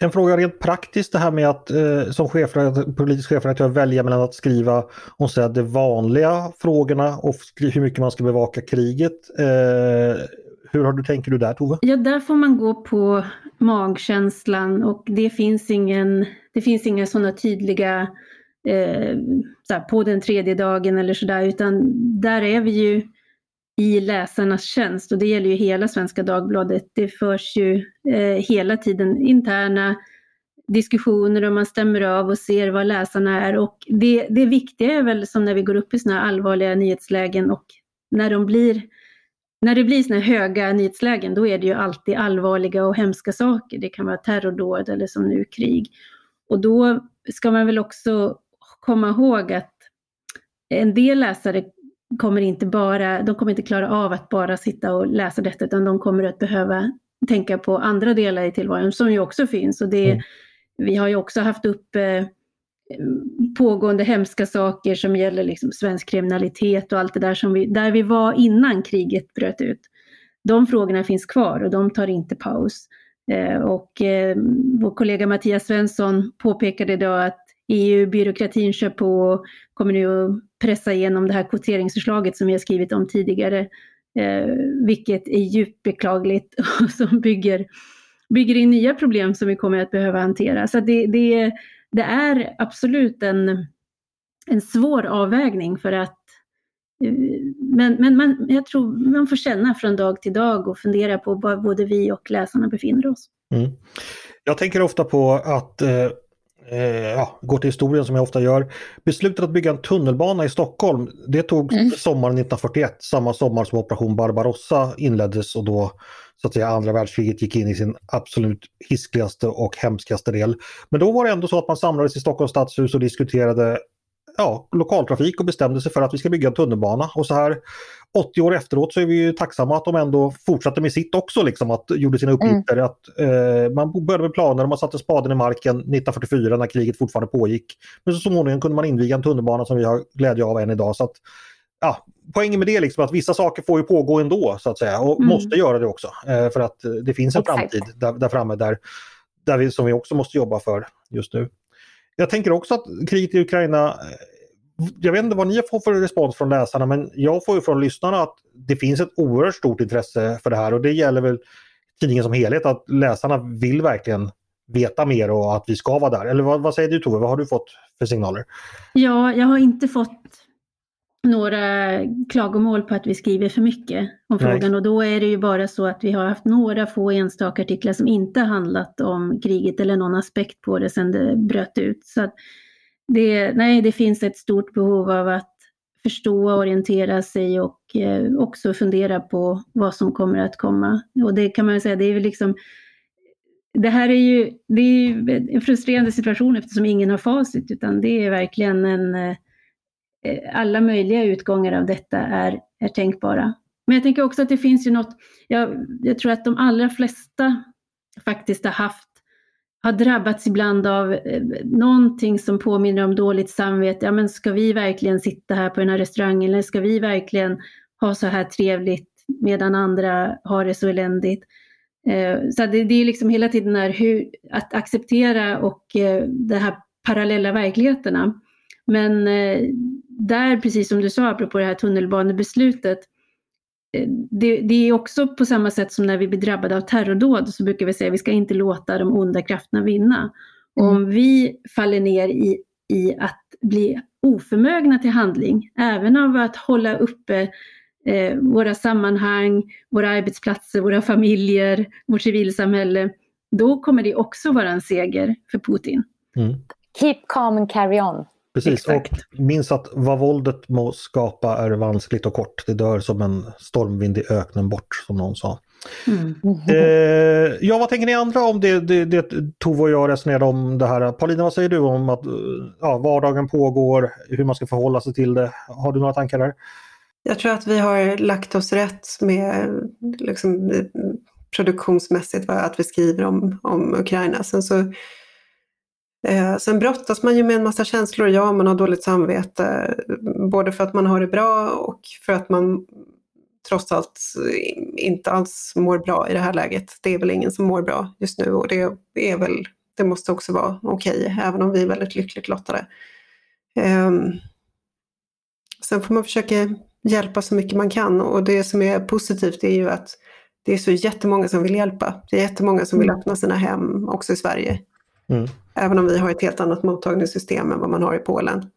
En fråga rent praktiskt det här med att eh, som chefredaktör, politisk chefredaktör välja mellan att skriva om så här, de vanliga frågorna och hur mycket man ska bevaka kriget. Eh, hur har du, tänker du där Tove? Ja, där får man gå på magkänslan och det finns ingen, det finns inga sådana tydliga eh, så här, på den tredje dagen eller sådär, utan där är vi ju i läsarnas tjänst och det gäller ju hela Svenska Dagbladet. Det förs ju eh, hela tiden interna diskussioner och man stämmer av och ser vad läsarna är och det, det viktiga är väl som när vi går upp i sådana här allvarliga nyhetslägen och när de blir när det blir såna här höga nyhetslägen, då är det ju alltid allvarliga och hemska saker. Det kan vara terrordåd eller som nu krig. Och då ska man väl också komma ihåg att en del läsare kommer inte bara, de kommer inte klara av att bara sitta och läsa detta, utan de kommer att behöva tänka på andra delar i tillvaron som ju också finns. Och det, Mm. Vi har ju också haft upp eh, pågående hemska saker som gäller liksom svensk kriminalitet och allt det där som vi, där vi var innan kriget bröt ut. De frågorna finns kvar och de tar inte paus. Eh, och eh, vår kollega Mattias Svensson påpekade idag att EU-byråkratin kör på och kommer nu att pressa igenom det här kvoteringsförslaget som vi har skrivit om tidigare, eh, vilket är djupt beklagligt och som bygger, bygger in nya problem som vi kommer att behöva hantera. Så det, det, det är absolut en, en svår avvägning för att eh, men, men man, jag tror man får känna från dag till dag och fundera på var både vi och läsarna befinner oss. Mm. Jag tänker ofta på att eh, ja, går till historien som jag ofta gör. Beslutet att bygga en tunnelbana i Stockholm, det tog mm. sommaren 1941, samma sommar som operation Barbarossa inleddes och då så att säga andra världskriget gick in i sin absolut hiskligaste och hemskaste del. Men då var det ändå så att man samlades i Stockholms stadshus och diskuterade ja, lokaltrafik och bestämde sig för att vi ska bygga en tunnelbana. Och så här 80 år efteråt så är vi ju tacksamma att de ändå fortsatte med sitt också, liksom att gjorde sina uppgifter. Mm. Att, eh, man började med planer man satte spaden i marken 1944 när kriget fortfarande pågick. Men så småningom kunde man inviga en tunnelbana som vi har glädje av än idag. Så att, ja, poängen med det är liksom att vissa saker får ju pågå ändå så att säga och mm. måste göra det också. Eh, för att det finns en Exakt. framtid där, där framme där, där vi, som vi också måste jobba för just nu. Jag tänker också att kriget i Ukraina eh, jag vet inte vad ni får för respons från läsarna men jag får ju från lyssnarna att det finns ett oerhört stort intresse för det här och det gäller väl tidningen som helhet att läsarna vill verkligen veta mer och att vi ska vara där. Eller vad, vad säger du Tove, vad har du fått för signaler? Ja, jag har inte fått några klagomål på att vi skriver för mycket om Nej. frågan och då är det ju bara så att vi har haft några få enstaka artiklar som inte handlat om kriget eller någon aspekt på det sedan det bröt ut. Så det, nej, det finns ett stort behov av att förstå, orientera sig och eh, också fundera på vad som kommer att komma. Och det kan man säga, det är väl liksom det här är ju, det är ju en frustrerande situation eftersom ingen har facit, utan det är verkligen en eh, eh, alla möjliga utgångar av detta är, är tänkbara. Men jag tänker också att det finns ju något, jag, jag tror att de allra flesta faktiskt har haft har drabbats ibland av eh, någonting som påminner om dåligt samvete. Ja, men ska vi verkligen sitta här på den här restaurangen eller ska vi verkligen ha så här trevligt medan andra har det så eländigt? Eh, så det, det är liksom hela tiden här hur, att acceptera och eh, de här parallella verkligheterna. Men där, precis som du sa apropå det här tunnelbanebeslutet, det, det, är också på samma sätt som när vi blir drabbade av terrordåd så brukar vi säga att vi ska inte låta de onda krafterna vinna. Och om mm. vi faller ner i, i att bli oförmögna till handling, även av att hålla uppe eh, våra sammanhang, våra arbetsplatser, våra familjer, vårt civilsamhälle, då kommer det också vara en seger för Putin. Mm. Keep calm and carry on. Precis, Exakt. och minns att vad våldet må skapa är vanskligt och kort. Det dör som en stormvind i öknen bort, som någon sa. Mm. Eh, ja, vad tänker ni andra om det, det, det Tove och jag resonerade om det här? Paulina, vad säger du om att ja, vardagen pågår, hur man ska förhålla sig till det? Har du några tankar där? Jag tror att vi har lagt oss rätt med liksom, produktionsmässigt, att vi skriver om, om Ukraina. Sen så Eh, sen brottas man ju med en massa känslor. Ja, man har dåligt samvete. Både för att man har det bra och för att man trots allt inte alls mår bra i det här läget. Det är väl ingen som mår bra just nu och det är väl, det måste också vara okej, okay, även om vi är väldigt lyckligt lottade. Eh, sen får man försöka hjälpa så mycket man kan och det som är positivt är ju att det är så jättemånga som vill hjälpa. Det är jättemånga som vill mm. öppna sina hem också i Sverige. Mm. Även om vi har ett helt annat mottagningssystem än vad man har i Polen.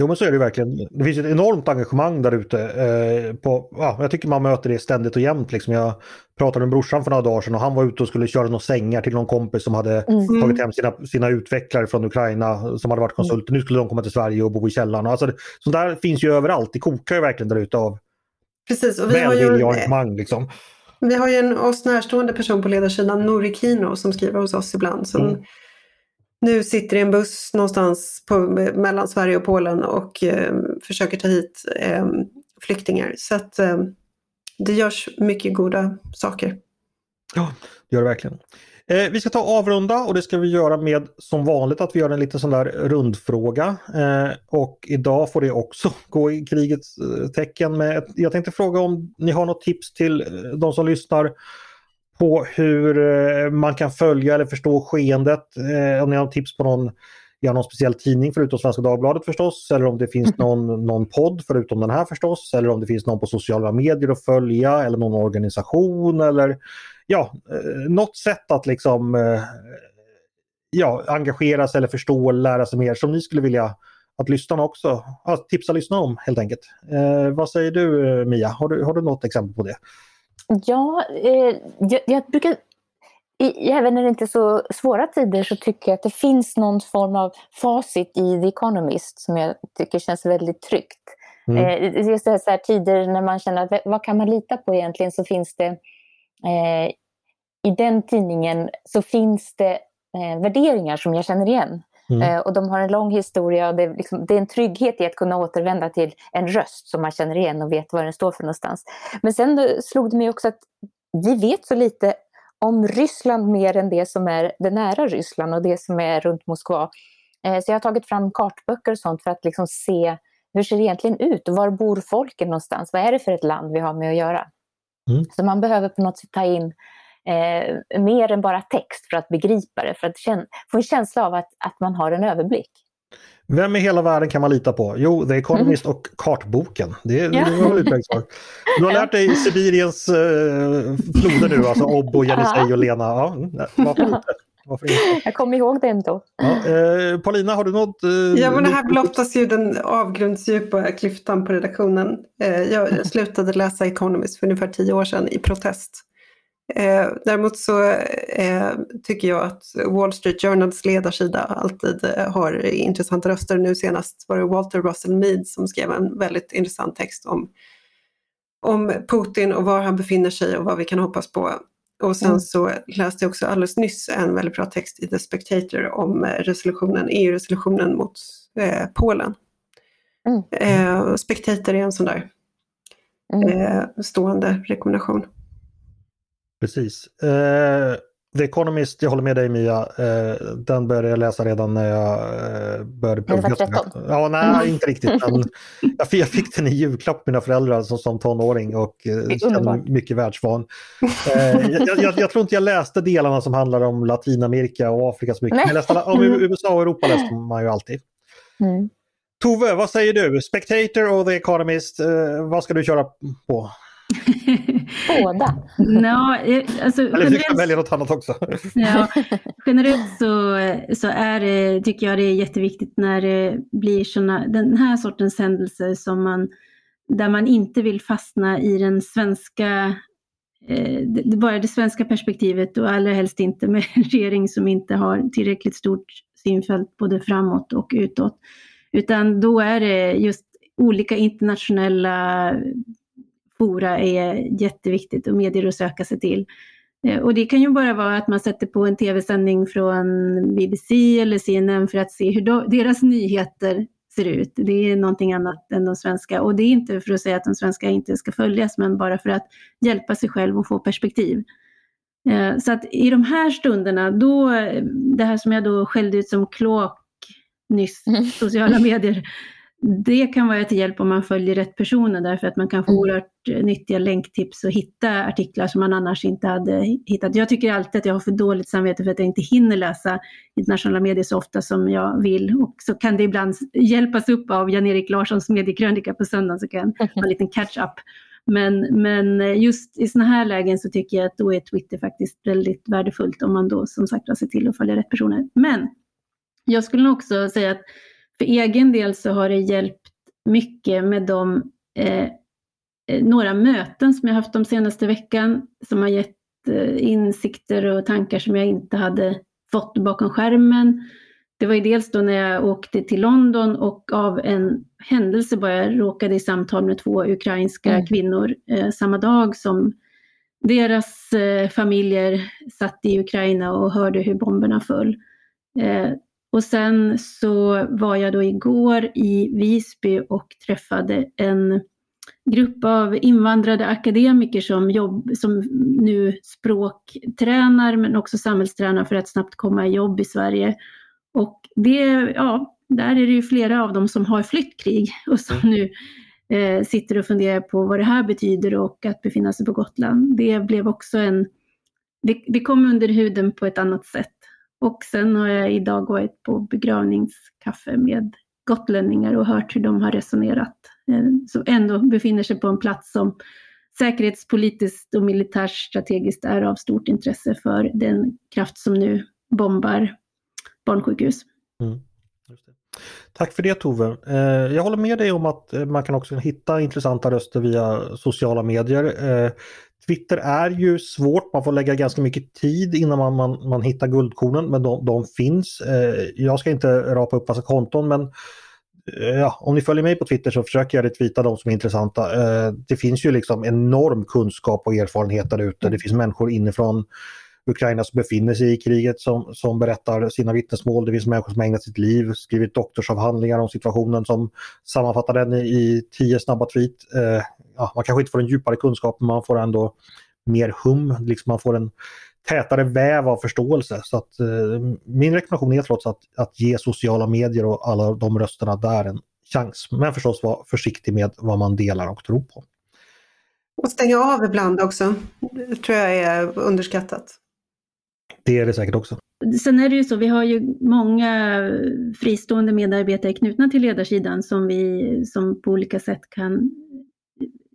Jo men så är det verkligen. Det finns ett enormt engagemang där ute. Eh, ja, jag tycker man möter det ständigt och jämt. Liksom. Jag pratade med brorsan för några dagar sedan och han var ute och skulle köra några sängar till någon kompis som hade mm. tagit hem sina, sina utvecklare från Ukraina som hade varit konsulter. Mm. Nu skulle de komma till Sverige och bo i källaren. Alltså, sånt där finns ju överallt. Det kokar ju verkligen där ute av Precis, och vi har ju, engagemang. Liksom. Vi har ju en oss närstående person på ledarsidan, Nori Kino, som skriver hos oss ibland. Som mm nu sitter i en buss någonstans på, mellan Sverige och Polen och eh, försöker ta hit eh, flyktingar. Så att eh, det görs mycket goda saker. Ja, det gör det verkligen. Eh, vi ska ta avrunda och det ska vi göra med som vanligt att vi gör en liten sån där rundfråga. Eh, och idag får det också gå i krigets eh, tecken. Med, jag tänkte fråga om ni har något tips till eh, de som lyssnar på hur eh, man kan följa eller förstå skeendet. Eh, om ni har tips på någon, ja, någon speciell tidning förutom Svenska Dagbladet förstås, eller om det finns mm. någon, någon podd förutom den här förstås, eller om det finns någon på sociala medier att följa eller någon organisation eller ja, eh, något sätt att liksom ja, engagera sig eller förstå lära sig mer som ni skulle vilja att lyssnarna också, att tipsa lyssnarna om helt enkelt. Eh, vad säger du Mia, har du, har du något exempel på det? Ja, eh, jag, jag, brukar i, även när det inte är så svåra tider så tycker jag att det finns någon form av facit i The Economist som jag tycker känns väldigt tryggt. Mm. Eh, just det så här tider när man känner att vad kan man lita på egentligen så finns det eh, i den tidningen så finns det eh, värderingar som jag känner igen. Mm. Eh, och de har en lång historia och det är, liksom, det är, en trygghet i att kunna återvända till en röst som man känner igen och vet vad den står för någonstans. Men sen slog det mig också att vi vet så lite om Ryssland mer än det som är det nära Ryssland och det som är runt Moskva. Eh, så jag har tagit fram kartböcker och sånt för att liksom se hur ser det egentligen ut? Var bor folken någonstans? Vad är det för ett land vi har med att göra? Mm. Så man behöver på något sätt ta in eh, mer än bara text för att begripa det, för att få en känsla av att, att man har en överblick. Vem i hela världen kan man lita på? Jo, The Economist mm. och Kartboken. Det, ja. det var väl utmärkt svar. Du har lärt dig Sibiriens uh, floder nu, alltså Obbo, Jenisej och Lena. Ja, varför inte? Varför inte? Jag kommer ihåg det ändå. Ja, eh, Paulina, har du något? Eh, ja, men det här blottas ju den avgrundsdjupa klyftan på redaktionen. Eh, jag slutade läsa Economist för ungefär tio år sedan i protest. Eh, däremot så eh, tycker jag att Wall Street Journals ledarsida alltid eh, har intressanta röster. Nu senast var det Walter Russell Mead som skrev en väldigt intressant text om, om Putin och var han befinner sig och vad vi kan hoppas på. Och sen mm. så läste jag också alldeles nyss en väldigt bra text i The Spectator om resolutionen, EU-resolutionen mot eh, Polen. Mm. Eh, Spectator är en sån där mm. eh, stående rekommendation. Precis. Eh, The Economist, jag håller med dig Mia, eh, den började jag läsa redan när jag eh, började plugga. Ja, nej, mm. inte riktigt. Men jag, fick, jag fick den i julklapp mina föräldrar som, som tonåring och eh, mycket världsvan. Eh, jag, jag, jag, tror inte jag läste delarna som handlar om Latinamerika och Afrika så mycket. Men jag läste, om USA och Europa läste man ju alltid. Mm. Tove, vad säger du? Spectator och The Economist, eh, vad ska du köra på? Båda? no, alltså, Eller du kan välja något annat också. ja, generellt så, så är det, tycker jag det är jätteviktigt när det blir såna, den här sortens händelser som man, där man inte vill fastna i den svenska eh, det, bara det svenska perspektivet och allra helst inte med en regering som inte har tillräckligt stort synfält både framåt och utåt. Utan då är det just olika internationella fora är jätteviktigt och medier att söka sig till. Eh, och det kan ju bara vara att man sätter på en tv-sändning från BBC eller CNN för att se hur deras nyheter ser ut. Det är någonting annat än de svenska. Och det är inte för att säga att de svenska inte ska följas, men bara för att hjälpa sig själv och få perspektiv. Eh, så att i de här stunderna, då, det här som jag då skällde ut som kloak nyss, mm. sociala medier, det kan vara till hjälp om man följer rätt personer därför att man kan få mm. oerhört eh, nyttiga länktips och hitta artiklar som man annars inte hade hittat. Jag tycker alltid att jag har för dåligt samvete för att jag inte hinner läsa internationella medier så ofta som jag vill. Och så kan det ibland hjälpas upp av Jan-Erik Larssons mediekrönika på söndagen så kan jag ha en liten catch-up. Men, men just i sådana här lägen så tycker jag att då är Twitter faktiskt väldigt värdefullt om man då som sagt ser till att följa rätt personer. Men jag skulle också säga att för egen del så har det hjälpt mycket med de eh, eh, några möten som jag haft de senaste veckan som har gett eh, insikter och tankar som jag inte hade fått bakom skärmen. Det var ju dels då när jag åkte till London och av en händelse bara råkade i samtal med två ukrainska mm. kvinnor eh, samma dag som deras eh, familjer satt i Ukraina och hörde hur bomberna föll. Eh, och sen så var jag då igår i Visby och träffade en grupp av invandrade akademiker som, jobb, som nu språktränar men också samhällstränar för att snabbt komma i jobb i Sverige. Och det, ja, där är det ju flera av dem som har flytt krig och som nu eh, sitter och funderar på vad det här betyder och att befinna sig på Gotland. Det blev också en, det, det kom under huden på ett annat sätt. Och sen har jag idag varit på begravningskaffe med gotlänningar och hört hur de har resonerat. Eh, som ändå befinner sig på en plats som säkerhetspolitiskt och militärt strategiskt är av stort intresse för den kraft som nu bombar barnsjukhus. Mm, Tack för det Tove. Eh, jag håller med dig om att eh, man kan också hitta intressanta röster via sociala medier. Eh, Twitter är ju svårt, man får lägga ganska mycket tid innan man, man, man hittar guldkornen men de, de finns. Jag ska inte rapa upp massa konton men ja, om ni följer mig på Twitter så försöker jag retweeta de som är intressanta. Det finns ju liksom enorm kunskap och erfarenhet där ute. Det finns människor inifrån Ukraina som befinner sig i kriget som, som berättar sina vittnesmål. Det finns människor som ägnat sitt liv, skrivit doktorsavhandlingar om situationen som sammanfattar den i, i tio snabba tweet. Eh, ja, man kanske inte får en djupare kunskap men man får ändå mer hum, liksom man får en tätare väv av förståelse. Så att, eh, min rekommendation är trots att, att ge sociala medier och alla de rösterna där en chans. Men förstås vara försiktig med vad man delar och tror på. Och stänga av ibland också. Det tror jag är underskattat. Det är det säkert också. Sen är det ju så, vi har ju många fristående medarbetare knutna till ledarsidan som, vi, som på olika sätt kan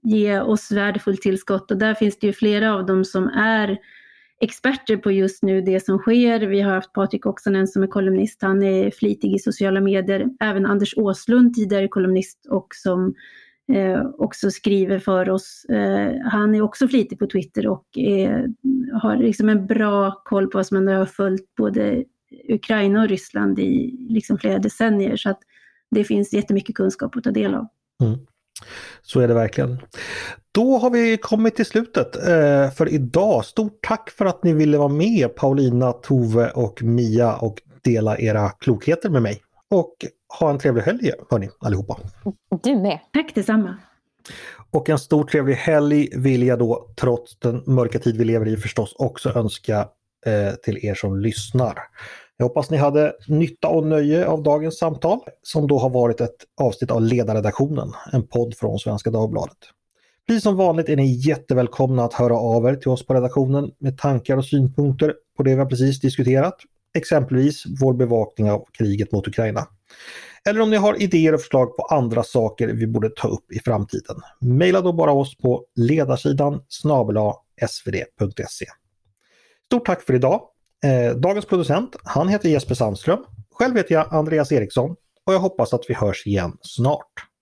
ge oss värdefullt tillskott och där finns det ju flera av dem som är experter på just nu det som sker. Vi har haft Patrik Oksanen som är kolumnist, han är flitig i sociala medier. Även Anders Åslund, tidigare kolumnist och som eh, också skriver för oss. Eh, han är också flitig på Twitter och är, har liksom en bra koll på vad som har följt både Ukraina och Ryssland i liksom flera decennier. Så att det finns jättemycket kunskap att ta del av. Mm. Så är det verkligen. Då har vi kommit till slutet eh, för idag. Stort tack för att ni ville vara med Paulina, Tove och Mia och dela era klokheter med mig. Och ha en trevlig helg hörni allihopa. Du med. Tack detsamma. Och en stor trevlig helg vill jag då trots den mörka tid vi lever i förstås också önska eh, till er som lyssnar. Jag hoppas ni hade nytta och nöje av dagens samtal som då har varit ett avsnitt av Ledarredaktionen, en podd från Svenska Dagbladet. Precis som vanligt är ni jättevälkomna att höra av er till oss på redaktionen med tankar och synpunkter på det vi precis diskuterat. Exempelvis vår bevakning av kriget mot Ukraina. Eller om ni har idéer och förslag på andra saker vi borde ta upp i framtiden. Maila då bara oss på ledarsidan snabela svd.se. Stort tack för idag! Eh, dagens producent, han heter Jesper Sandström. Själv heter jag Andreas Eriksson och jag hoppas att vi hörs igen snart.